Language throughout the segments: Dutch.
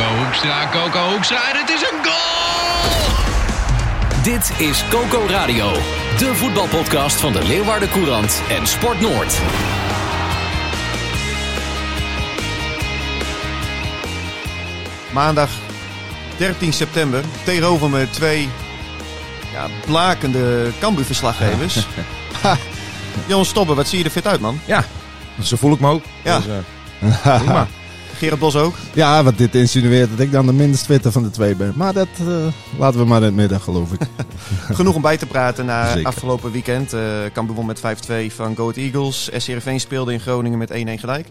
Coco Hoekstra, Coco Hoekstra en het is een goal! Dit is Coco Radio, de voetbalpodcast van de Leeuwarden Courant en Sport Noord. Maandag 13 september. Tegenover me twee ja, blakende Cambuur-verslaggevers. Ha, Jon Stobbe, wat zie je er fit uit, man? Ja, zo voel ik me ook. Ja. Dus, eh, prima. Gerard Bos ook. Ja, wat dit insinueert dat ik dan de minst fitte van de twee ben. Maar dat eh, laten we maar in het midden, geloof ik. Genoeg om bij te praten na Zeker. afgelopen weekend. eh Cambuur won met 5-2 van Go Ahead Eagles. SC Heerenveen speelde in Groningen met 1-1 gelijk.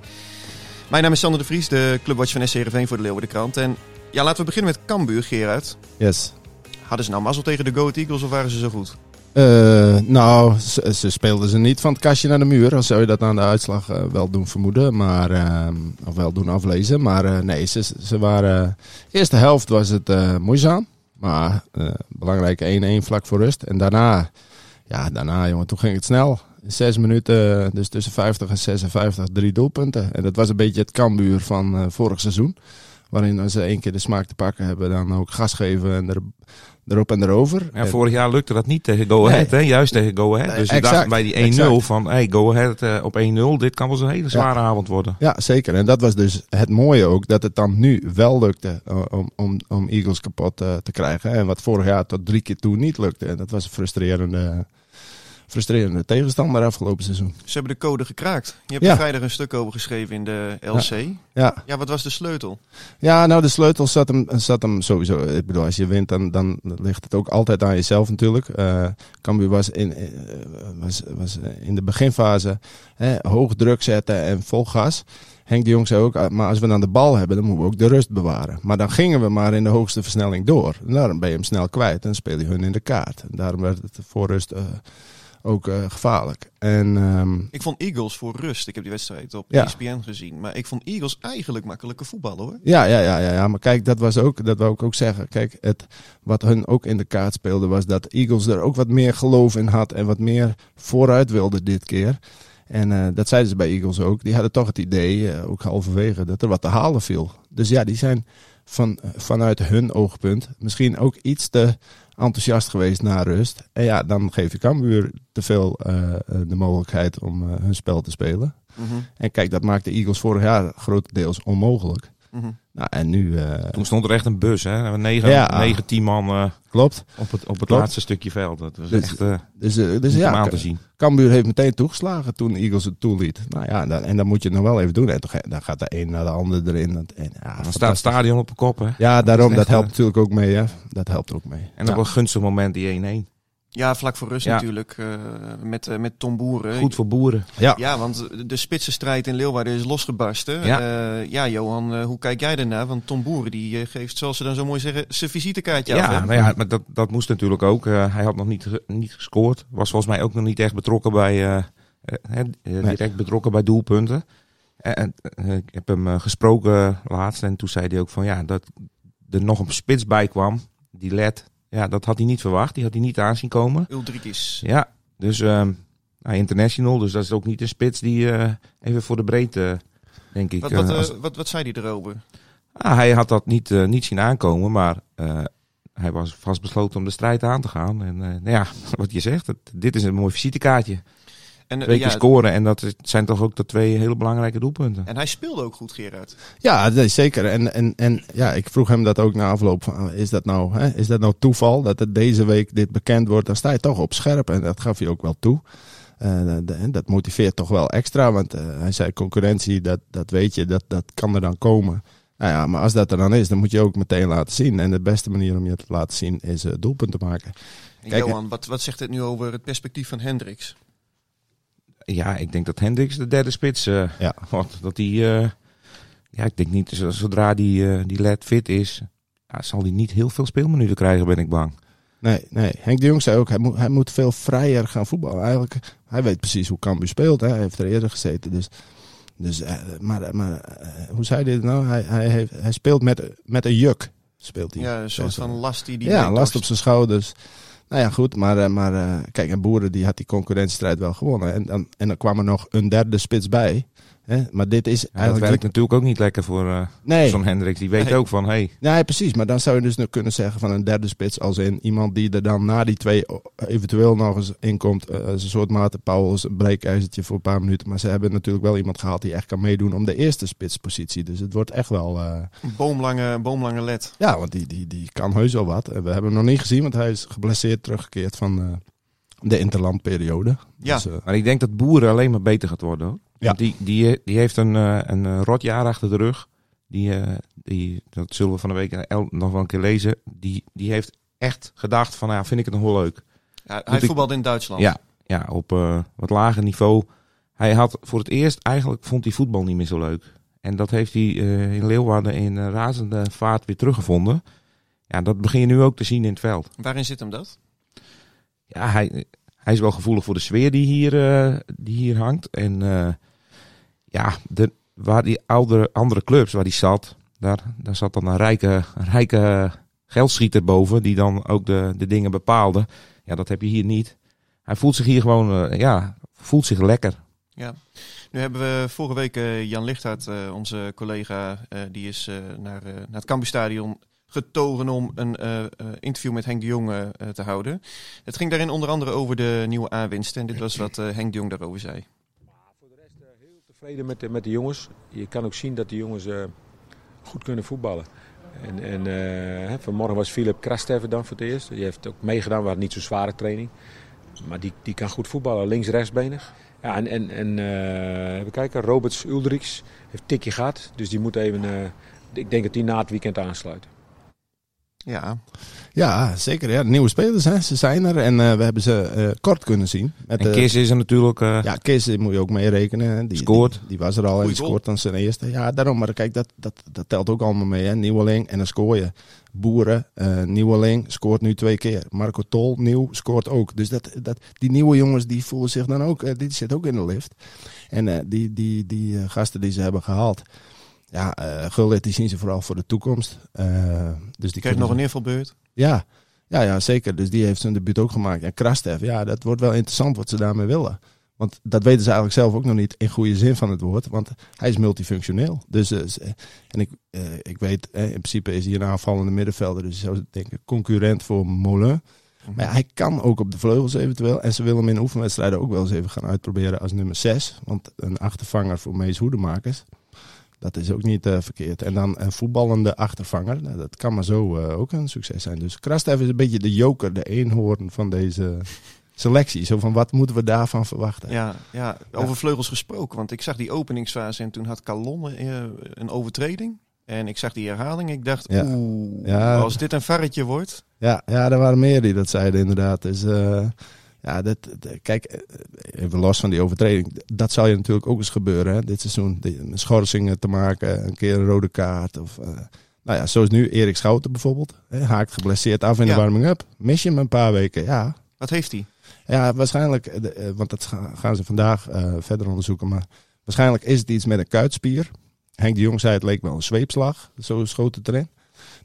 Mijn naam is Sander de Vries, de clubwatch van SC Heerenveen voor de Leeuwardenkrant. En ja, laten we beginnen met Cambuur, Gerard. Yes. Hadden ze nou mazzel tegen de Go Ahead Eagles of waren ze zo goed? Eh, nou, ze, speelden ze niet van het kastje naar de muur. Al zou je dat aan de uitslag eh, wel doen vermoeden. Maar, eh, of wel doen aflezen. Maar eh, nee, ze, ze waren... Eerste helft was het moeizaam. Maar belangrijke 1-1 vlak voor rust. En daarna, ja, daarna jongen, toen ging het snel. In Zes minuten, dus tussen 50 en 56, drie doelpunten. En dat was een beetje het kambuur van vorig seizoen. Waarin als ze één keer de smaak te pakken hebben, dan ook gas geven en er, erop en erover. ja, En- vorig jaar lukte dat niet tegen Go Ahead, hè? juist tegen Go Ahead. Dus je dacht bij die 1-0 exact. van, hey, Go Ahead eh, op 1-0, dit kan wel eens een hele zware avond worden. Ja, zeker. En dat was dus het mooie ook, dat het dan nu wel lukte eh, om, om, om Eagles kapot eh, te krijgen. En wat vorig jaar tot drie keer toe niet lukte. En dat was een frustrerende, frustrerende tegenstander afgelopen seizoen. Ze hebben de code gekraakt. Je hebt Ja. er vrijdag een stuk over geschreven in de LC. Ja, Ja, wat was de sleutel? ja nou de sleutel zat hem, zat hem sowieso. Ik bedoel, als je wint, dan, dan ligt het ook altijd aan jezelf natuurlijk. Cambuur was in, eh, was, was in de beginfase hè, hoog druk zetten en vol gas. Henk de Jong zei ook, ah, maar als we dan de bal hebben, dan moeten we ook de rust bewaren. Maar dan gingen we maar in de hoogste versnelling door. En daarom ben je hem snel kwijt en speel je hun in de kaart. En daarom werd het voor rust eh, ook eh, gevaarlijk. En ehm, Ik vond Eagles voor rust. Ik heb die wedstrijd op Ja. ESPN gezien. Maar ik vond Eagles eigenlijk makkelijke voetballen hoor. Ja, ja, ja, ja, ja, maar kijk, dat was ook, dat wou ik ook zeggen. Kijk, het, wat hun ook in de kaart speelde was dat Eagles er ook wat meer geloof in had en wat meer vooruit wilde dit keer. En eh, dat zeiden ze bij Eagles ook. Die hadden toch het idee, eh, ook halverwege, dat er wat te halen viel. Dus ja, die zijn van, vanuit hun oogpunt misschien ook iets te enthousiast geweest na rust. En ja, dan geef je Cambuur te veel eh, eh, de mogelijkheid om eh, hun spel te spelen. Mhm, En kijk, dat maakte Eagles vorig jaar grotendeels onmogelijk. mhm. Nou, en nu eh, Toen stond er echt een bus, hè? Negen, Ja. negen tien man eh, klopt. op het, op het Klopt. laatste stukje veld. Dat was Dus- echt eh Dus, dus ja, aan te zien. Cambuur heeft meteen toegeslagen toen Eagles het toeliet. Nou ja, dan, en dan moet je het nog wel even doen. En toch, dan gaat de een naar de ander erin. En, en, ja, Dan staat het stadion op de kop, hè? Ja, daarom. Dat helpt natuurlijk ook mee. Hè. Dat helpt er ook mee. En op een gunstig moment die 1-1. Ja, vlak voor rust Ja. natuurlijk. eh, met, eh, met Tom Boeren. Goed voor boeren. Ja. Ja, want de spitsenstrijd in Leeuwarden is losgebarsten. Ja. Ja, ja Johan, eh, hoe kijk jij daarnaar? Want Tom Boeren die eh, geeft, zoals ze dan zo mooi zeggen, zijn visitekaartje Ja, af. hè? nou ja, maar dat, dat moest natuurlijk ook. Eh, hij had nog niet, niet gescoord. Was volgens mij ook nog niet echt betrokken bij, eh, eh, eh, direct betrokken bij doelpunten. En, en, eh, ik heb hem eh, gesproken laatst en toen zei hij ook van ja, dat er nog een spits bij kwam. Die led, ja, dat had hij niet verwacht. Die had hij niet aanzien komen. Ulrikis. Ja, dus nou, international. Dus dat is ook niet een spits die eh, even voor de breedte, denk ik. Wat, wat, eh, eh, als- wat, wat zei hij erover? Ah, hij had dat niet, niet zien aankomen, maar eh, hij was vastbesloten om de strijd aan te gaan. En eh, nou ja, wat je zegt, het, dit is een mooi visitekaartje. En, eh, keer scoren en dat zijn toch ook de twee hele belangrijke doelpunten. en hij speelde ook goed, Gerard. Ja, nee, zeker. En, en, en ja, ik vroeg hem dat ook na afloop. Van, is, dat nou, hè, is dat nou toeval dat het deze week dit bekend wordt? Dan sta je toch op scherp. En dat gaf hij ook wel toe. Eh, de- dat motiveert toch wel extra. Want eh, hij zei concurrentie, dat, dat weet je, dat, dat kan er dan komen. Nou ja, maar als dat er dan is, dan moet je ook meteen laten zien. En de beste manier om je te laten zien is eh, doelpunten maken. En Kijk, Johan, wat, wat zegt het nu over het perspectief van Hendricks? Ja, ik denk dat Hendricks de derde spits eh Ja. wordt. Dat hij eh, ja, ik denk niet, zodra die, eh, die led fit is, ja, zal hij niet heel veel speelminuten krijgen, ben ik bang. Nee, nee. Henk de Jong zei ook, hij moet, hij moet veel vrijer gaan voetballen. Eigenlijk, hij weet precies hoe Cambuur speelt. Hè. Hij heeft er eerder gezeten. Dus, dus, maar maar hoe zei hij het nou? Hij, hij, heeft, hij speelt met, met een juk. Speelt hij. Ja, een soort van last die die ja, last op zijn schouders. Nou ja, goed. Maar, eh, maar eh, kijk, en Boeren die had die concurrentiestrijd wel gewonnen. En dan, en dan kwam er nog een derde spits bij. Hè? Maar dit is Ja, dat eigenlijk... werkt natuurlijk ook niet lekker voor eh nee, Hendricks. Die weet Nee. ook van, hé, hey, Nee, precies. Maar dan zou je dus nog kunnen zeggen van een derde spits. Als in iemand die er dan na die twee eventueel nog eens inkomt. eh, als een soort Mate Pauwels, een breekijzertje voor een paar minuten. Maar ze hebben natuurlijk wel iemand gehaald die echt kan meedoen om de eerste spitspositie. Dus het wordt echt wel... eh, Een boomlange, boomlange led. ja, want die, die, die kan heus wel wat. En we hebben hem nog niet gezien, want hij is geblesseerd teruggekeerd van eh, de interlandperiode. Ja. Dus, eh, Maar ik denk dat Boeren alleen maar beter gaat worden. Hoor. Ja. Die, die, die heeft een, eh, een eh, rotjaar achter de rug. Die, eh, die, dat zullen we van de week nog wel een keer lezen. Die, die heeft echt gedacht van, ja, vind ik het nog wel leuk. Ja, hij voetbalde in Duitsland. Ja, ja op wat lager niveau. Hij had voor het eerst, eigenlijk vond hij voetbal niet meer zo leuk. En dat heeft hij in Leeuwarden in razende vaart weer teruggevonden. Ja, dat begin je nu ook te zien in het veld. Waarin zit hem dat? Ja, hij, hij is wel gevoelig voor de sfeer die hier, die hier hangt. En ja, de, waar die oudere, andere clubs waar hij zat, daar, daar zat dan een rijke, rijke geldschieter boven. Die dan ook de, de dingen bepaalde. Ja, dat heb je hier niet. Hij voelt zich hier gewoon, eh, ja, voelt zich lekker. Ja. Nu hebben we vorige week eh, Jan Lichthart, eh, onze collega, die is naar, naar het Cambuurstadion getogen om een interview met Henk de Jong te houden. Het ging daarin onder andere over de nieuwe aanwinsten. En dit was wat Henk de Jong daarover zei. Voor de rest eh, heel tevreden met de, met de jongens. Je kan ook zien dat de jongens eh, goed kunnen voetballen. En, en hè, vanmorgen was Philip Krastever dan voor het eerst. Die heeft ook meegedaan, hadden niet zo'n zware training. Maar die, die kan goed voetballen, links-rechtsbenig. Ja, en en, en eh, kijken, Roberts Uldriks heeft tikje gehad. Dus die moet even, ik denk dat die na het weekend aansluit. Ja, ja, zeker. Ja, nieuwe spelers, hè. ze zijn er. En eh, we hebben ze eh, kort kunnen zien. Met, En Kees is er natuurlijk... eh, Ja, Kees moet je ook mee rekenen. hè. Die, Scoort. Die, die was er al en die scoort dan zijn eerste. Ja, daarom. Maar kijk, dat, dat, dat telt ook allemaal mee. Hè. Nieuweling en dan scoor je. Boeren, eh Nieuweling, scoort nu twee keer. Marco Tol, nieuw, scoort ook. Dus dat, dat, die nieuwe jongens die voelen zich dan ook, die zit ook in de lift. En eh, die, die, die gasten die ze hebben gehaald. Ja, eh Gullit, die zien ze vooral voor de toekomst. Eh, dus die kreeg nog een invalbeurt. ja, ja, ja, zeker. Dus die heeft zijn debuut ook gemaakt. En Krastev, ja, dat wordt wel interessant wat ze daarmee willen. Want dat weten ze eigenlijk zelf ook nog niet in goede zin van het woord. Want hij is multifunctioneel. Dus, eh, en ik, ik weet, in principe is hij een aanvallende middenvelder. Dus je zou denken concurrent voor Molen. Maar ja, hij kan ook op de vleugels eventueel. En ze willen hem in oefenwedstrijden ook wel eens even gaan uitproberen als nummer 6. Want een achtervanger voor Mees Hoedemakers, dat is ook niet eh, verkeerd. En dan een voetballende achtervanger, nou, dat kan maar zo eh, ook een succes zijn. Dus Krastev is een beetje de joker, de eenhoorn van deze selectie. Zo van, wat moeten we daarvan verwachten? Ja, ja, over vleugels gesproken. Want ik zag die openingsfase en toen had Calonne eh, een overtreding. En ik zag die herhaling. Ik dacht, Ja. oeh, Ja. als dit een varretje wordt. Ja, ja, er waren meer die dat zeiden inderdaad. Dus ja, dat, kijk, eh, even los van die overtreding. Dat zal je natuurlijk ook eens gebeuren hè, dit seizoen. Schorsingen te maken, een keer een rode kaart. Of, eh, nou ja, zoals nu Erik Schouten bijvoorbeeld. Hè, haakt geblesseerd af in Ja. de warming-up. Mis je hem een paar weken, ja. Wat heeft hij? Ja, waarschijnlijk, eh, eh, want dat ga- gaan ze vandaag eh, verder onderzoeken. Maar waarschijnlijk is het iets met een kuitspier. Henk de Jong zei het leek wel een zweepslag. Zo schoot het erin.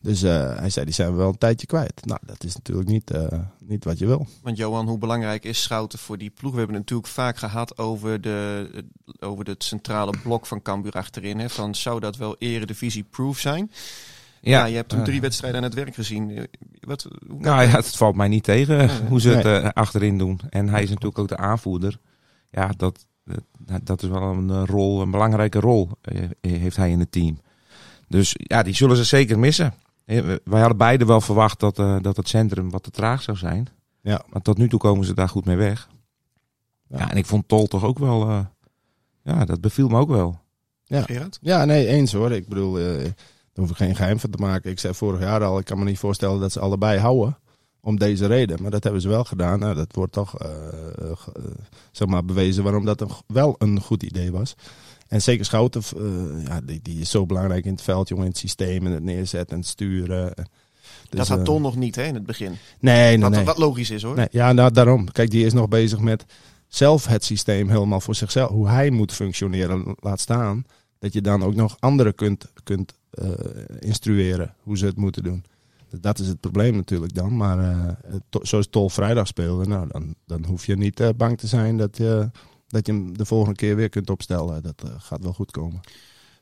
Dus eh, hij zei, die zijn we wel een tijdje kwijt. Nou, dat is natuurlijk niet, eh, niet wat je wil. Want Johan, hoe belangrijk is Schouten voor die ploeg? We hebben het natuurlijk vaak gehad over, de, over het centrale blok van Cambuur achterin. Hè? Van, zou dat wel eredivisie-proof zijn? Ja, je hebt eh, drie wedstrijden aan het werk gezien. Eh, Wat, hoe Nou ja, het valt mij niet tegen Nee. hoe ze het Nee. achterin doen. En hij is natuurlijk ook de aanvoerder. Ja, dat, dat, dat is wel een rol, een belangrijke rol heeft hij in het team. Dus ja, die zullen ze zeker missen. Eh, Wij hadden beide wel verwacht dat, eh, dat het centrum wat te traag zou zijn. Ja. Maar tot nu toe komen ze daar goed mee weg. Ja. Ja, en ik vond Tol toch ook wel... eh, ja, dat beviel me ook wel. Gerard? Ja, nee, eens hoor. Ik bedoel, eh, daar hoef ik geen geheim van te maken. Ik zei vorig jaar al, ik kan me niet voorstellen dat ze allebei houden. Om deze reden. Maar dat hebben ze wel gedaan. Nou, dat wordt toch zeg maar bewezen waarom dat een, wel een goed idee was. En zeker Schouten, eh, ja, die, die is zo belangrijk in het veld, jongen, in het systeem en het neerzetten en het sturen. Dus, dat had eh, Ton nog niet hè, in het begin. Nee, nee, nee. wat logisch is hoor. nee ja, nou, daarom. Kijk, die is nog bezig met zelf het systeem helemaal voor zichzelf, hoe hij moet functioneren, laat staan. Dat je dan ook nog anderen kunt, kunt eh, instrueren hoe ze het moeten doen. Dus dat is het probleem natuurlijk dan. Maar eh, to- zoals Tol vrijdag speelde, nou, dan, dan hoef je niet eh, bang te zijn dat je, dat je hem de volgende keer weer kunt opstellen. Dat eh, gaat wel goed komen.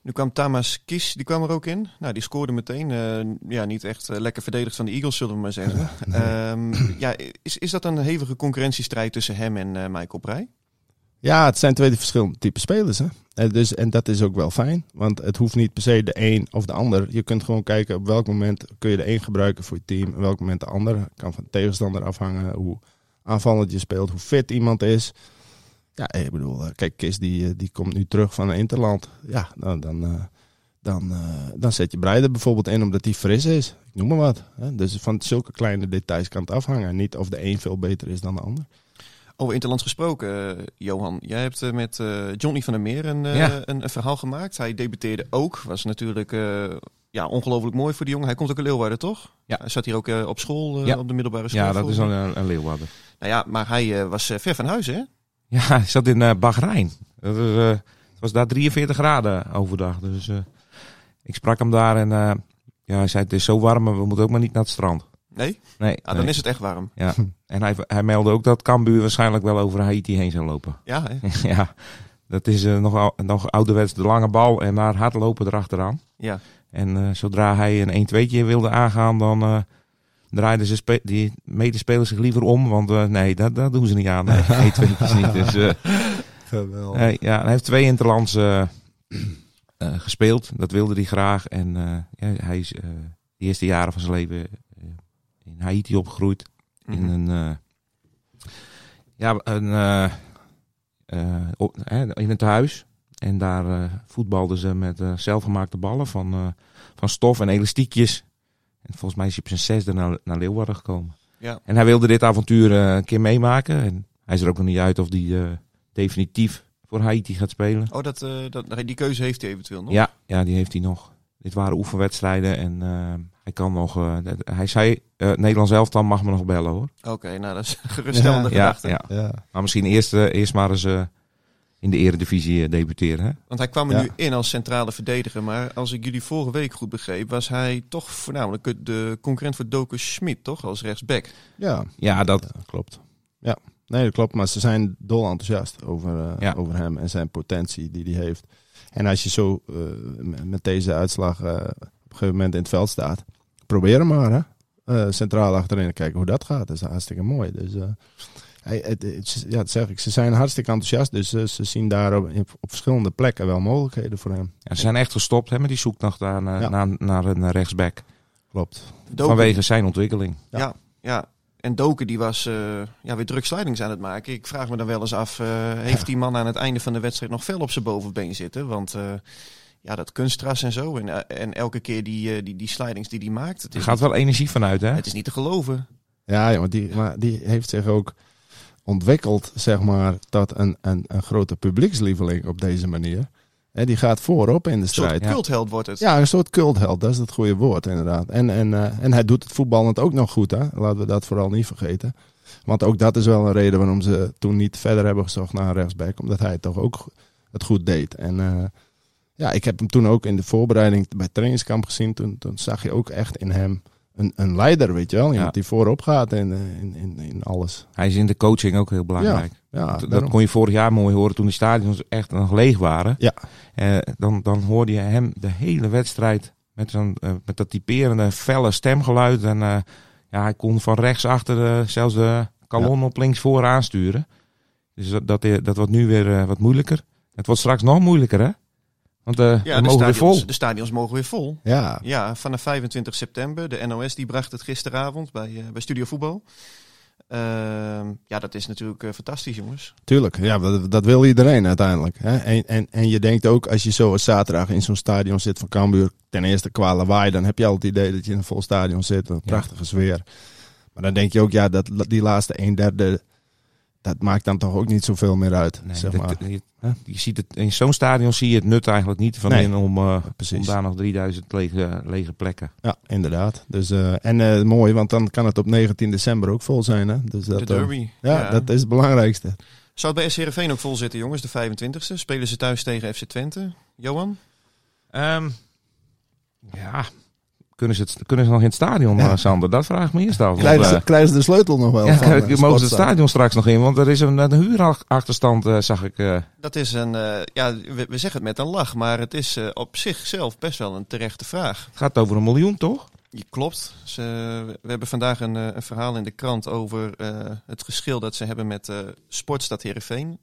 Nu kwam Tamas Kies, die kwam er ook in. Nou, die scoorde meteen. eh, ja, niet echt eh, lekker verdedigd van de Eagles, zullen we maar zeggen. Ehm, ja, is, is dat een hevige concurrentiestrijd tussen hem en eh, Michael Breij? Ja, het zijn twee verschillende type spelers. Hè? En, dus, en dat is ook wel fijn. Want het hoeft niet per se de een of de ander. Je kunt gewoon kijken op welk moment kun je de een gebruiken voor je team. En welk moment de ander. kan van de tegenstander afhangen. Hoe aanvallend je speelt. Hoe fit iemand is. Ja, ik bedoel, eh, kijk, Kis die, eh, die komt nu terug van een interland. Ja, dan, dan, eh, dan, eh, dan zet je Breider bijvoorbeeld in omdat hij fris is. Ik noem maar wat. Hè? Dus van zulke kleine details kan het afhangen. Niet of de een veel beter is dan de ander. Over Interlands gesproken, Johan. Jij hebt met eh, Johnny van der Meer een, eh, Ja. een, een verhaal gemaakt. Hij debuteerde ook. Was natuurlijk eh, ja, ongelooflijk mooi voor die jongen. Hij komt ook uit Leeuwarden, toch? Ja. Hij zat hier ook op school, eh, Ja. op de middelbare school. Ja, dat is volgens een, een, een Leeuwarden. Nou ja, maar hij eh, was ver van huis, hè? Ja, hij zat in eh Bahrein. Dat is, eh, het was daar 43 graden overdag. Dus eh, ik sprak hem daar en ja, hij zei het is zo warm, maar we moeten ook maar niet naar het strand. Nee? Nee, Ah, dan nee. is het echt warm. Ja. En hij, hij meldde ook dat Cambuur waarschijnlijk wel over Haiti heen zou lopen. Ja, hè? ja, dat is nog, nog ouderwets de lange bal en maar hard lopen erachteraan. Ja. En zodra hij een 1-2'tje wilde aangaan, dan draaiden ze spe- die medespelers zich liever om. Want eh, nee, dat, dat doen ze niet aan. Nee, 1-2'tjes niet. Dus, eh, Geweldig. Nee, ja, hij heeft twee interlands eh, eh, gespeeld. Dat wilde hij graag. En eh, ja, hij is eh, de eerste jaren van zijn leven eh, in Haiti opgegroeid. In Mhm. een, eh, ja, een, eh, eh, op, eh, in het huis. En daar eh, voetbalden ze met eh, zelfgemaakte ballen van, eh, van stof en elastiekjes. En volgens mij is hij op zijn zesde naar, naar Leeuwarden gekomen. Ja. En hij wilde dit avontuur eh, een keer meemaken. En hij is er ook nog niet uit of hij eh, definitief voor Haiti gaat spelen. Oh, dat, eh, dat, die keuze heeft hij eventueel nog? Ja, ja, die heeft hij nog. Dit waren oefenwedstrijden en eh, hij kan nog. eh, hij zei: eh Nederlands elftal mag me nog bellen hoor. Oké, nou dat is een geruststellende Ja, gedachte. ja. Ja. Maar misschien eerst, eerst maar eens eh, in de Eredivisie eh, debuteren. Hè? Want hij kwam er Ja. nu in als centrale verdediger. Maar als ik jullie vorige week goed begreep, was hij toch voornamelijk de concurrent voor Doku Schmid, toch? Als rechtsback. Ja, Ja, dat. Ja, klopt. Ja, nee, dat klopt. Maar ze zijn dol enthousiast over, eh, Ja. over hem en zijn potentie die hij heeft. En als je zo eh, met deze uitslag op een gegeven moment in het veld staat, probeer hem maar. Hè? Eh, centraal achterin en kijken hoe dat gaat. Dat is hartstikke mooi. Dus eh, hij, het, het- ja, dat zeg ik. Ze zijn hartstikke enthousiast. Dus eh, ze zien daar op, op verschillende plekken wel mogelijkheden voor hem. Ja, ze zijn echt gestopt hè, met die zoektocht naar, eh, Ja. naar, naar een rechtsback. Klopt. Vanwege zijn ontwikkeling. Ja. Ja, ja. En Doken die was eh, ja, weer druk slidings aan het maken. Ik vraag me dan wel eens af, eh, heeft die man aan het einde van de wedstrijd nog fel op zijn bovenbeen zitten? Want eh, ja, dat kunstgras en zo. En, eh, en elke keer die, eh, die, die slidings die hij maakt. Het Er gaat wel energie vanuit, hè? het is niet te geloven. Ja, ja maar, die, maar die heeft zich ook ontwikkeld, zeg maar, tot een, een, een grote publiekslieveling op deze manier. Hè, die gaat voorop in de Een soort strijd. cultheld wordt het. Ja, een soort cultheld, dat is het goede woord inderdaad. En, en, eh, en hij doet het voetballend ook nog goed, hè? laten we dat vooral niet vergeten. Want ook dat is wel een reden waarom ze toen niet verder hebben gezocht naar een rechtsback. Omdat hij toch ook het goed deed. En eh, ja, ik heb hem toen ook in de voorbereiding bij het trainingskamp gezien. Toen, toen zag je ook echt in hem een, een leider, weet je wel. Iemand Ja. die voorop gaat in, eh, in, in, in alles. Hij is in de coaching ook heel belangrijk. Ja, dat, dat kon je vorig jaar mooi horen toen de stadions echt nog leeg waren. Ja. Eh, dan, dan hoorde je hem de hele wedstrijd met, zo'n, eh, met dat typerende felle stemgeluid. En eh, ja, hij kon van rechts achter zelfs de kalon op links voor aansturen. Dus dat, dat, eh, dat wordt nu weer eh, wat moeilijker. Het wordt straks nog moeilijker, hè? Want eh Ja, we de mogen weer stadions, vol. de stadions mogen weer vol. Ja, Ja, vanaf 25 september. De NOS die bracht het gisteravond bij, eh, bij Studio Voetbal. Ehm, ja, dat is natuurlijk eh, fantastisch, jongens. Tuurlijk, ja, dat, dat wil iedereen uiteindelijk. Hè? En, en, en je denkt ook, als je zo als zaterdag in zo'n stadion zit van Cambuur, ten eerste qua lawaai, dan heb je al het idee dat je in een vol stadion zit, een prachtige sfeer. Maar dan denk je ook, ja, dat die laatste een derde dat maakt dan toch ook niet zoveel meer uit. Nee, zeg dat- maar. je, ziet het, in zo'n stadion zie je het nut eigenlijk niet van Nee, in om, eh, om daar nog 3000 lege, lege plekken. Ja, inderdaad. Dus, eh, en eh, mooi, want dan kan het op 19 december ook vol zijn. Hè? Dus dat, de derby. ja, dat is het belangrijkste. Zou het bij SC Heerenveen ook vol zitten, jongens? De 25e. Spelen ze thuis tegen FC Twente. Johan? Ehm, ja, kunnen ze, het, kunnen ze nog in het stadion, Ja. eh, Sander? Dat vraag ik me eerst af. want, Krijgen ze, eh, krijgen ze de sleutel nog wel ja, van eh, mogen ze het stadion straks nog in? Want er is een, een huurachterstand, eh, zag ik. eh. Dat is een, eh, ja, we, we zeggen het met een lach, maar het is eh, op zichzelf best wel een terechte vraag. het gaat over een miljoen, toch? Je klopt. Ze, we hebben vandaag een, eh, een verhaal in de krant over eh, het geschil dat ze hebben met eh Sportstad Heerenveen.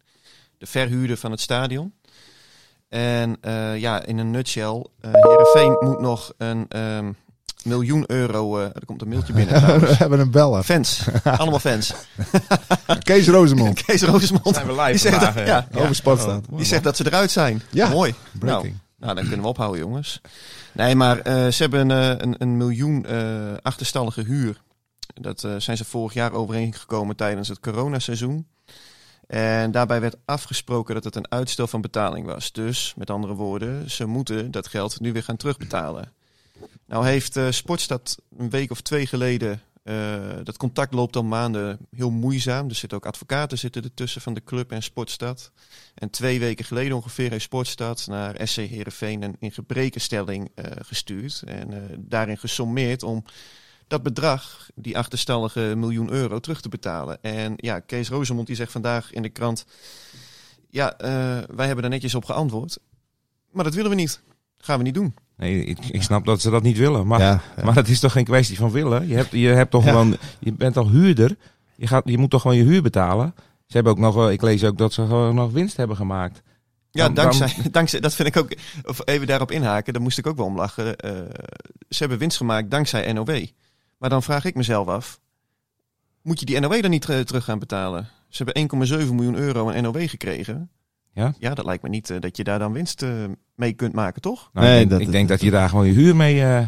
De verhuurder van het stadion. En eh, ja, in een nutshell, eh Heerenveen moet nog een ehm, miljoen euro... eh, er komt een mailtje binnen We hebben een beller. Fans, allemaal fans. Kees Rosemond. Kees Roosmond, Zijn we live die zegt, vandaag, dat, ja, Over die zegt dat ze eruit zijn. Ja. Mooi. Breaking. Nou, dan kunnen we ophouden, jongens. Nee, maar eh, ze hebben een, een miljoen eh, achterstallige huur. Dat eh, zijn ze vorig jaar overeengekomen tijdens het coronaseizoen. En daarbij werd afgesproken dat het een uitstel van betaling was. Dus, met andere woorden, ze moeten dat geld nu weer gaan terugbetalen. Nou heeft eh, Sportstad een week of twee geleden... eh, dat contact loopt al maanden heel moeizaam. Er zitten ook advocaten zitten ertussen van de club en Sportstad. En twee weken geleden ongeveer heeft Sportstad naar SC Heerenveen een in gebrekenstelling eh, gestuurd. En daarin gesommeerd om dat bedrag, die achterstallige miljoen euro, terug te betalen. En ja, Kees Rosemond die zegt vandaag in de krant... Ja, eh, wij hebben daar netjes op geantwoord. Maar dat willen we niet. Gaan we niet doen. Nee, ik, ik snap dat ze dat niet willen. Maar, Ja, ja. maar het is toch geen kwestie van willen? Je, hebt, je, hebt toch Ja. gewoon, je bent al huurder. Je, gaat, je moet toch gewoon je huur betalen? Ze hebben ook nog, wel- ik lees ook dat ze gewoon nog winst hebben gemaakt. Ja, Dan- dankzij, dankzij, dat vind ik ook, of even daarop inhaken, daar moest ik ook wel om lachen. Eh, ze hebben winst gemaakt dankzij NOW. Maar dan vraag ik mezelf af, moet je die NOW dan niet terug gaan betalen? Ze hebben 1,7 miljoen euro aan NOW gekregen. Ja? Ja, dat lijkt me niet eh, dat je daar dan winst eh, mee kunt maken, toch? Nou, Nee, ik denk, dat- ik denk dat je daar gewoon je huur mee, eh,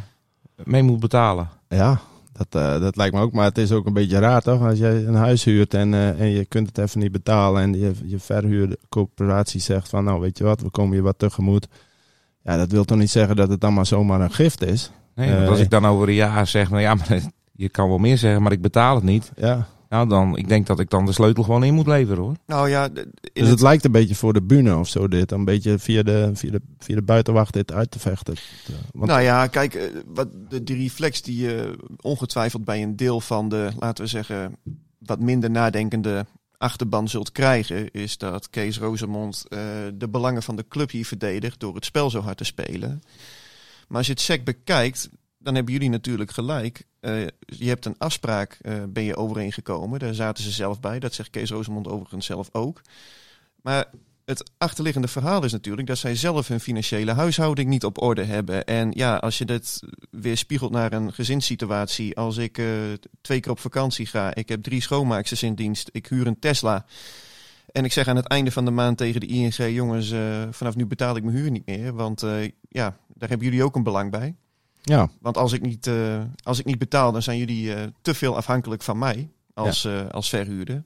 mee moet betalen. Ja, dat, eh, dat lijkt me ook. Maar het is ook een beetje raar toch? Als jij een huis huurt en, eh, en je kunt het even niet betalen. En je, je verhuurcoöperatie zegt van nou weet je wat, we komen je wat tegemoet. Ja, dat wil toch niet zeggen dat het dan maar zomaar een gift is? Nee, want Eh, als ik dan over een jaar zeg, nou ja, maar je kan wel meer zeggen, maar ik betaal het niet. Ja. Nou, dan, ik denk dat ik dan de sleutel gewoon in moet leveren hoor. Nou ja, Dus het het- lijkt een beetje voor de bühne of zo dit. Een beetje via de, via de, via de buitenwacht dit uit te vechten. Eh, Want, nou ja, kijk, eh, wat de, die reflex die je ongetwijfeld bij een deel van de, laten we zeggen, wat minder nadenkende achterban zult krijgen, is dat Kees Rozemond eh, de belangen van de club hier verdedigt door het spel zo hard te spelen. Maar als je het sec bekijkt, dan hebben jullie natuurlijk gelijk. Eh, je hebt een afspraak, eh, ben je overeengekomen. Daar zaten ze zelf bij. Dat zegt Kees Rozemond overigens zelf ook. Maar het achterliggende verhaal is natuurlijk dat zij zelf hun financiële huishouding niet op orde hebben. En ja, als je dit weer spiegelt naar een gezinssituatie. Als ik eh, twee keer op vakantie ga, ik heb drie schoonmaaksters in dienst, ik huur een Tesla. En ik zeg aan het einde van de maand tegen de ING, jongens, eh, vanaf nu betaal ik mijn huur niet meer. Want eh, ja, daar hebben jullie ook een belang bij. ja, Want als ik niet, eh, als ik niet betaal, dan zijn jullie eh, te veel afhankelijk van mij als, eh, als verhuurder.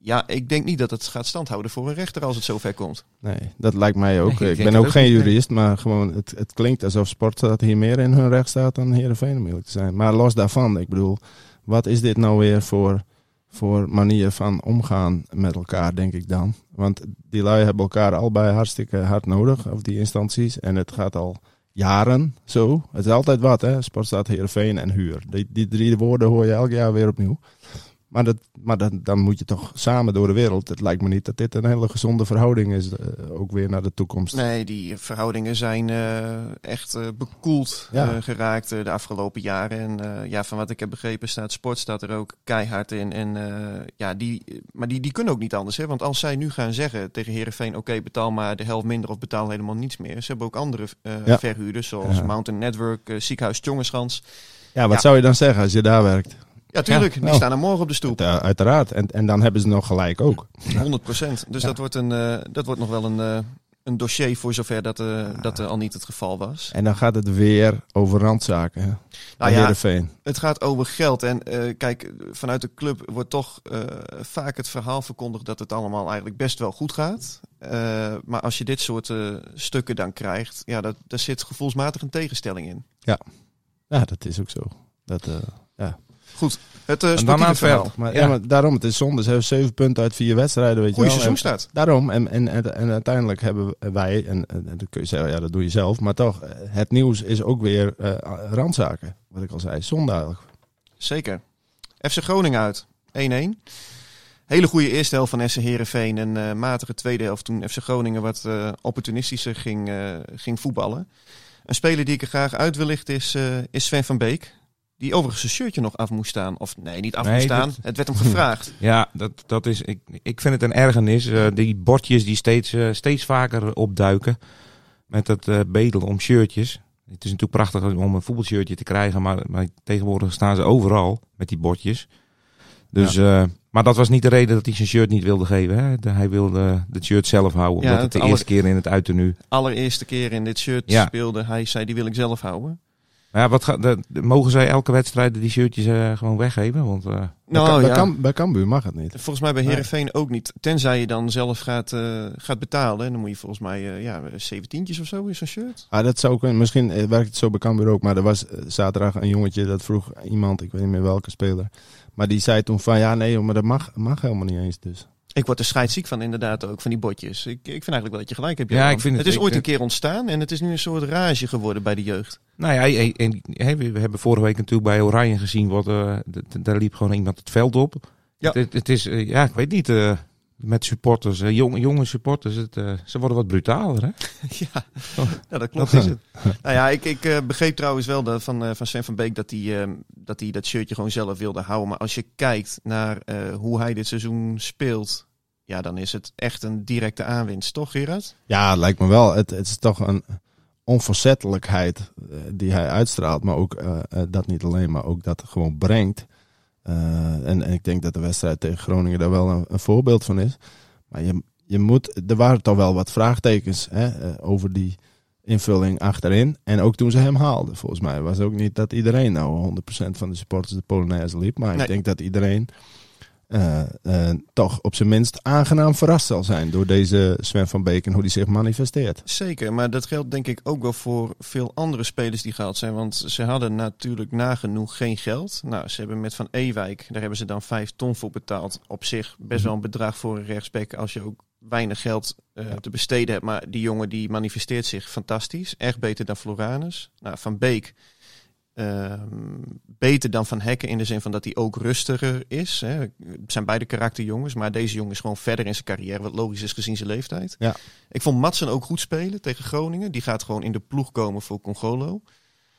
Ja, ik denk niet dat het gaat standhouden voor een rechter als het zover komt. nee, dat lijkt mij ook. Nee, ik ben ook ook geen nee. jurist, maar gewoon het, het klinkt alsof Sportstad hier meer in hun recht staat dan Heerenveen om eerlijk te zijn. Maar los daarvan, ik bedoel, wat is dit nou weer voor, voor manier van omgaan met elkaar, denk ik dan? Want die lui hebben elkaar allebei hartstikke hard nodig, of die instanties. En het gaat al jaren zo. Het is altijd wat, hè? Sportstad, Heerenveen en huur. Die, die drie woorden hoor je elk jaar weer opnieuw. Maar, dat, maar dan, dan moet je toch samen door de wereld. Het lijkt me niet dat dit een hele gezonde verhouding is, eh, ook weer naar de toekomst. Nee, die verhoudingen zijn eh, echt eh, bekoeld Ja. geraakt de afgelopen jaren. En ja, van wat ik heb begrepen staat sport staat er ook keihard in. En, ja, die, maar die, die kunnen ook niet anders. Hè? Want als zij nu gaan zeggen tegen Herenveen: oké, betaal maar de helft minder of betaal helemaal niets meer. Ze hebben ook andere Ja. verhuurders, zoals Ja. Mountain Network, Ziekenhuis Tjongeschans. Ja, wat zou je dan zeggen als je daar werkt? Ja, tuurlijk, Ja, die staan er morgen op de stoep. Ja, uiteraard. En, en dan hebben ze nog gelijk ook. 100 procent. Dus Ja. dat, wordt een, eh, dat wordt nog wel een, eh, een dossier voor zover dat, eh dat er al niet het geval was. En dan gaat het weer over randzaken. Hè? Bij Nou ja, Heerenveen. Het gaat over geld. En kijk, vanuit de club wordt toch vaak het verhaal verkondigd dat het allemaal eigenlijk best wel goed gaat. Maar als je dit soort stukken dan krijgt, ja, dat, daar zit gevoelsmatig een tegenstelling in. Ja, dat is ook zo. Dat, eh, Goed, het uh, aan het verhaal. maar, Ja. ja. maar daarom, het is zonde. Ze hebben zeven punten uit vier wedstrijden. Weet je Goeie wel. En- seizoenstart. Daarom, en, en, en, en uiteindelijk hebben wij, en, en, en dan kun je zeggen, ja, dat doe je zelf, maar toch, eh, het nieuws is ook weer eh, randzaken. Wat ik al zei, zonde eigenlijk. Zeker. FC Groningen uit. 1-1. Hele goede eerste helft van FC Heerenveen. En eh, matige tweede helft toen FC Groningen wat eh, opportunistischer ging, eh, ging voetballen. Een speler die ik er graag uit wil lichten is, eh, is Sven van Beek. Die overigens zijn shirtje nog af moest staan. Of nee, niet af Nee, moest staan. dat- Het werd hem gevraagd. Ja, dat, dat is, ik, ik vind het een ergernis. eh, die bordjes die steeds, eh, steeds vaker opduiken. Met het eh bedel om shirtjes. Het is natuurlijk prachtig om een voetbalshirtje te krijgen. Maar, maar tegenwoordig staan ze overal met die bordjes. Dus, maar dat was niet de reden dat hij zijn shirt niet wilde geven. Hè? De- hij wilde het shirt zelf houden. Ja, Omdat het de eerste keer in het uiternu. Allereerste keer in dit shirt Ja. speelde. Hij zei, die wil ik zelf houden. Maar ja, wat de, de- mogen zij elke wedstrijd die shirtjes eh, gewoon weggeven? Want eh, bij, Nou bij, ja, bij Cambuur mag het niet. volgens mij bij Heerenveen ook niet. Tenzij je dan zelf gaat, eh, gaat betalen. En dan moet je volgens mij ja, 17 of zo is zo'n shirt. Ah, dat zou kunnen. Misschien werkt het zo bij Cambuur ook. Maar er was zaterdag een jongetje dat vroeg iemand, ik weet niet meer welke speler. Maar die zei toen van ja, nee, joh, maar dat mag, mag helemaal niet eens. Dus. Ik word er scheidsziek van inderdaad ook, van die botjes. Ik, ik vind eigenlijk wel dat je gelijk hebt. Ja, ik vind het- is ik- ooit een keer ontstaan en het is nu een soort rage geworden bij de jeugd. Nou ja, en, we hebben vorige week natuurlijk bij Oranje gezien, wat, d- daar liep gewoon iemand het veld op. Ja. Het, het is, eh, ja, ik weet niet, eh, met supporters, eh, jonge, jonge supporters, het, eh, ze worden wat brutaler. Hè? ja. ja, dat klopt. Is het. nou ja, ik, ik eh, begreep trouwens wel dat, van, eh, van Sven van Beek dat hij, eh, dat hij dat shirtje gewoon zelf wilde houden. Maar als je kijkt naar eh, hoe hij dit seizoen speelt, ja, dan is het echt een directe aanwinst, toch Gerard? Ja, lijkt me wel. Het, het is toch een onverzettelijkheid die hij uitstraalt. Maar ook dat niet alleen, maar ook dat gewoon brengt. Eh, en, en ik denk dat de wedstrijd tegen Groningen daar wel een, een voorbeeld van is. Maar je, je moet, er waren toch wel wat vraagtekens hè, eh, over die invulling achterin. En ook toen ze hem haalden, volgens mij. was ook niet dat iedereen nou 100% van de supporters de Polonaise liep. Maar Nee. ik denk dat iedereen eh, eh, toch op zijn minst aangenaam verrast zal zijn door deze Sven van Beek en hoe die zich manifesteert. Zeker, maar dat geldt denk ik ook wel voor veel andere spelers die gehaald zijn. Want ze hadden natuurlijk nagenoeg geen geld. Nou, ze hebben met Van Ewijk, daar hebben ze dan vijf ton voor betaald. Op zich best wel een bedrag voor een rechtsback als je ook weinig geld eh, te besteden hebt. Maar die jongen die manifesteert zich fantastisch. Echt beter dan Floranus. Nou, Van Beek ehm, beter dan Van Hekken in de zin van dat hij ook rustiger is. Hè. Het zijn beide karakterjongens, maar deze jongen is gewoon verder in zijn carrière. Wat logisch is gezien zijn leeftijd. Ja. Ik vond Matsen ook goed spelen tegen Groningen. Die gaat gewoon in de ploeg komen voor Congolo.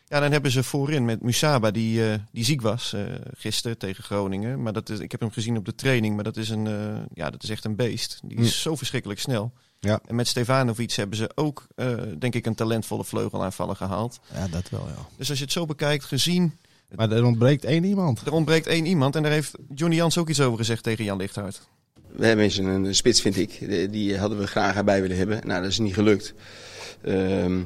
Ja, dan hebben ze voorin met Musaba, die, eh, die ziek was eh gisteren tegen Groningen. Maar dat is, ik heb hem gezien op de training, maar dat is, een, eh, ja, dat is echt een beest. Die is zo verschrikkelijk snel. Ja. En met Stefanovic hebben ze ook, eh, denk ik, een talentvolle vleugelaanvaller gehaald. Ja, dat wel, ja. Dus als je het zo bekijkt, gezien, Maar er ontbreekt één iemand. er ontbreekt één iemand. En daar heeft Johnny Jans ook iets over gezegd tegen Jan Lichthart. We hebben eens een, een spits, vind ik. Die- Die hadden we graag erbij willen hebben. Nou, dat is niet gelukt. Ehm,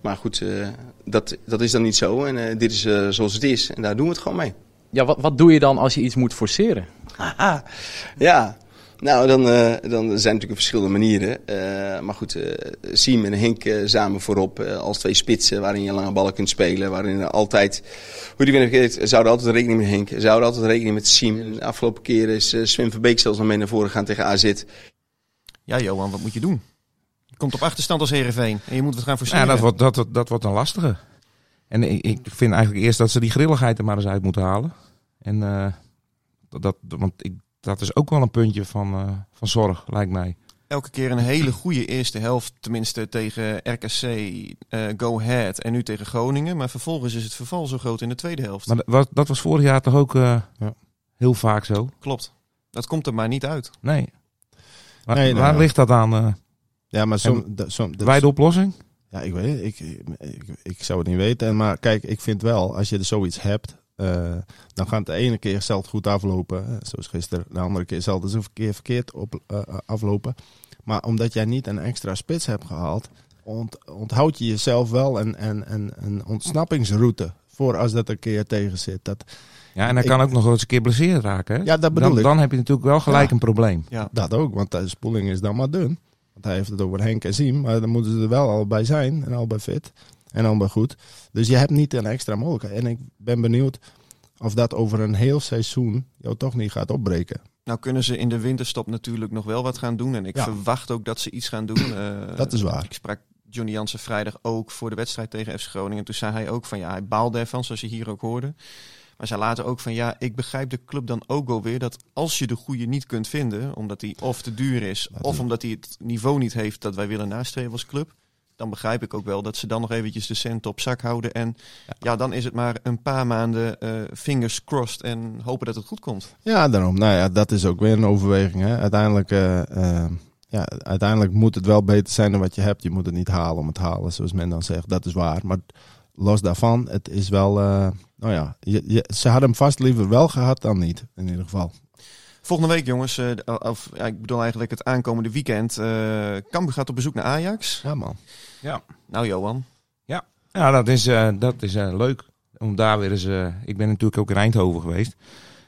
maar goed, eh, dat, dat is dan niet zo. En eh, dit is eh, zoals het is. En daar doen we het gewoon mee. Ja, wat, wat doe je dan als je iets moet forceren? Haha. Ja, nou, dan, eh, dan zijn natuurlijk verschillende manieren. Eh, maar goed, eh Siem en Henk eh, samen voorop eh, als twee spitsen waarin je lange ballen kunt spelen. Waarin er altijd, hoe die weer verkeerd, zouden altijd rekening met Henk, zouden altijd rekening met Siem. De afgelopen keer is eh, Sven Verbeek zelfs nog mee naar voren gaan tegen AZ. Ja, Johan, wat moet je doen? Je komt op achterstand als Heerenveen en je moet het gaan Ja, forceren. dat wordt, dat, dat, dat wordt een lastige. En ik, ik vind eigenlijk eerst dat ze die grilligheid er maar eens uit moeten halen. En eh, dat, dat, want ik, dat is ook wel een puntje van, eh, van zorg, lijkt mij. Elke keer een hele goede eerste helft, tenminste tegen RKC, eh, Go Ahead en nu tegen Groningen. Maar vervolgens is het verval zo groot in de tweede helft. Maar dat was, dat was vorig jaar toch ook eh, Ja. heel vaak zo? Klopt. Dat komt er maar niet uit. Nee. Waar, Nee, waar ja. ligt dat aan? eh Ja, maar som, dat- wij de oplossing? Ja, ik weet het. Ik, ik, ik zou het niet weten. Maar kijk, ik vind wel, als je er zoiets hebt, eh, dan gaat het de ene keer het goed aflopen. eh, Zoals gisteren. De andere keer zal het eens een keer verkeerd op, eh, aflopen. Maar omdat jij niet een extra spits hebt gehaald, ont, onthoud je jezelf wel een, een, een, een ontsnappingsroute voor als dat een keer tegen zit. Dat, Ja, en hij Ik- kan ook nog eens een keer blesseren raken. Hè? Ja, dat bedoel dan, ik. dan heb je natuurlijk wel gelijk Ja. een probleem. Ja. Dat ook, want de spoeling is dan maar dun. Want hij heeft het over Henk en Siem, maar dan moeten ze er wel al bij zijn en al bij fit en bij goed. Dus je hebt niet een extra mogelijkheid. En ik ben benieuwd of dat over een heel seizoen jou toch niet gaat opbreken. Nou kunnen ze in de winterstop natuurlijk nog wel wat gaan doen. En ik Ja. verwacht ook dat ze iets gaan doen. Eh, Dat is waar. Ik sprak Johnny Jansen vrijdag ook voor de wedstrijd tegen FC Groningen. En toen zei hij ook van ja, hij baalde ervan, zoals je hier ook hoorde. Maar zij laten ook van ja, ik begrijp de club dan ook wel weer dat als je de goede niet kunt vinden, omdat hij of te duur is, Dat of is- omdat hij het niveau niet heeft dat wij willen nastreven als club. Dan begrijp ik ook wel dat ze dan nog eventjes de cent op zak houden. En ja, dan is het maar een paar maanden eh, fingers crossed en hopen dat het goed komt. Ja, daarom. Nou ja, dat is ook weer een overweging. Hè. Uiteindelijk, eh, eh, ja, uiteindelijk moet het wel beter zijn dan wat je hebt. Je moet het niet halen om het halen, zoals men dan zegt. Dat is waar. Maar los daarvan, het is wel... nou ja, je, je- ze hadden hem vast liever wel gehad dan niet, in ieder geval. Volgende week, jongens, eh, de- of ja, ik bedoel eigenlijk het aankomende weekend. eh Cambuur gaat op bezoek naar Ajax. Ja, man. Nou, Johan. Ja, dat is, eh, dat is eh, leuk. Om daar weer eens. eh, ik ben natuurlijk ook in Eindhoven geweest.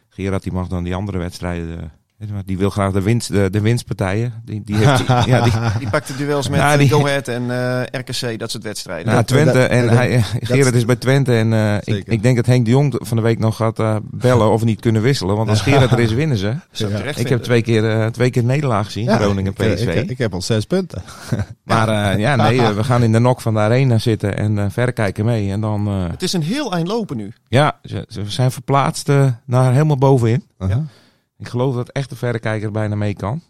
Gerard die mag dan die andere wedstrijden. Eh, die wil graag de, winst, de, de winstpartijen. Die, die heeft, ja, die, Die pakt de duels met ja, die- Go Ahead en eh, RKC, dat soort wedstrijden. Ja, Twente. dat- en dat- hij, eh, Gerard is bij Twente. En eh, ik, ik denk dat Henk de Jong van de week nog gaat eh, bellen of niet kunnen wisselen. Want als Gerard er is, winnen ze. Ik Ja. terecht Ik heb twee keer, eh, twee keer nederlaag gezien. Ja, Groningen eh, PSV. Ik, ik heb al zes punten. maar eh, ja, nee, eh, we gaan in de nok van de arena zitten en eh verrekijken mee. En dan, eh, Het is een heel eind lopen nu. ja, ze, ze zijn verplaatst eh, naar helemaal bovenin. Uh-huh. Ik geloof dat echt de verrekijker bijna mee kan.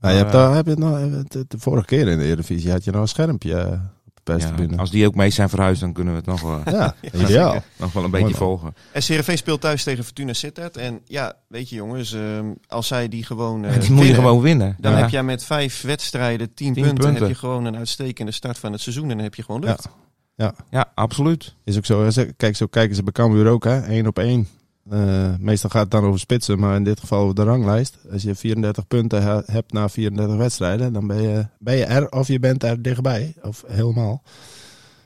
Nou, je hebt, heb je het nog, de, vorige keer in de Eredivisie had je nog een schermpje eh, op de Ja, perstribune. als die ook mee zijn verhuisd, dan kunnen we het nog wel, Ja, ideaal. nog wel een beetje volgen. SCRV speelt thuis tegen Fortuna Sittard. En ja, weet je jongens, ehm, als zij die gewoon eh dat moet je gewoon winnen. Dan Ja. heb jij met vijf wedstrijden, tien, Tien punten, punten. heb je gewoon een uitstekende start van het seizoen. En dan heb je gewoon lucht. Ja, absoluut. Is ook zo. Kijk, zo kijken ze bij Cambuur ook, hè. Eén op één. Eh, meestal gaat het dan over spitsen, maar in dit geval over de ranglijst. Als je 34 punten ha- hebt na 34 wedstrijden, dan ben je, ben je er of je bent er dichtbij. Of helemaal.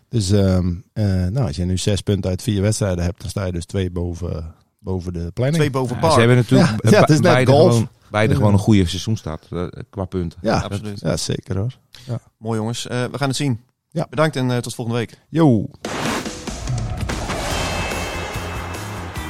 Dus ehm, eh, nou, als je nu zes punten uit vier wedstrijden hebt, dan sta je dus twee boven, boven de planning. Twee boven Ja, par. ze hebben natuurlijk Ja, be- ja, het is net beide, golf. gewoon, beide Ja. gewoon een goede seizoenstart eh, qua punten. Ja, absoluut. Ja, zeker hoor. Mooi jongens, Eh, we gaan het zien. Ja. Bedankt en eh, tot volgende week. Yo.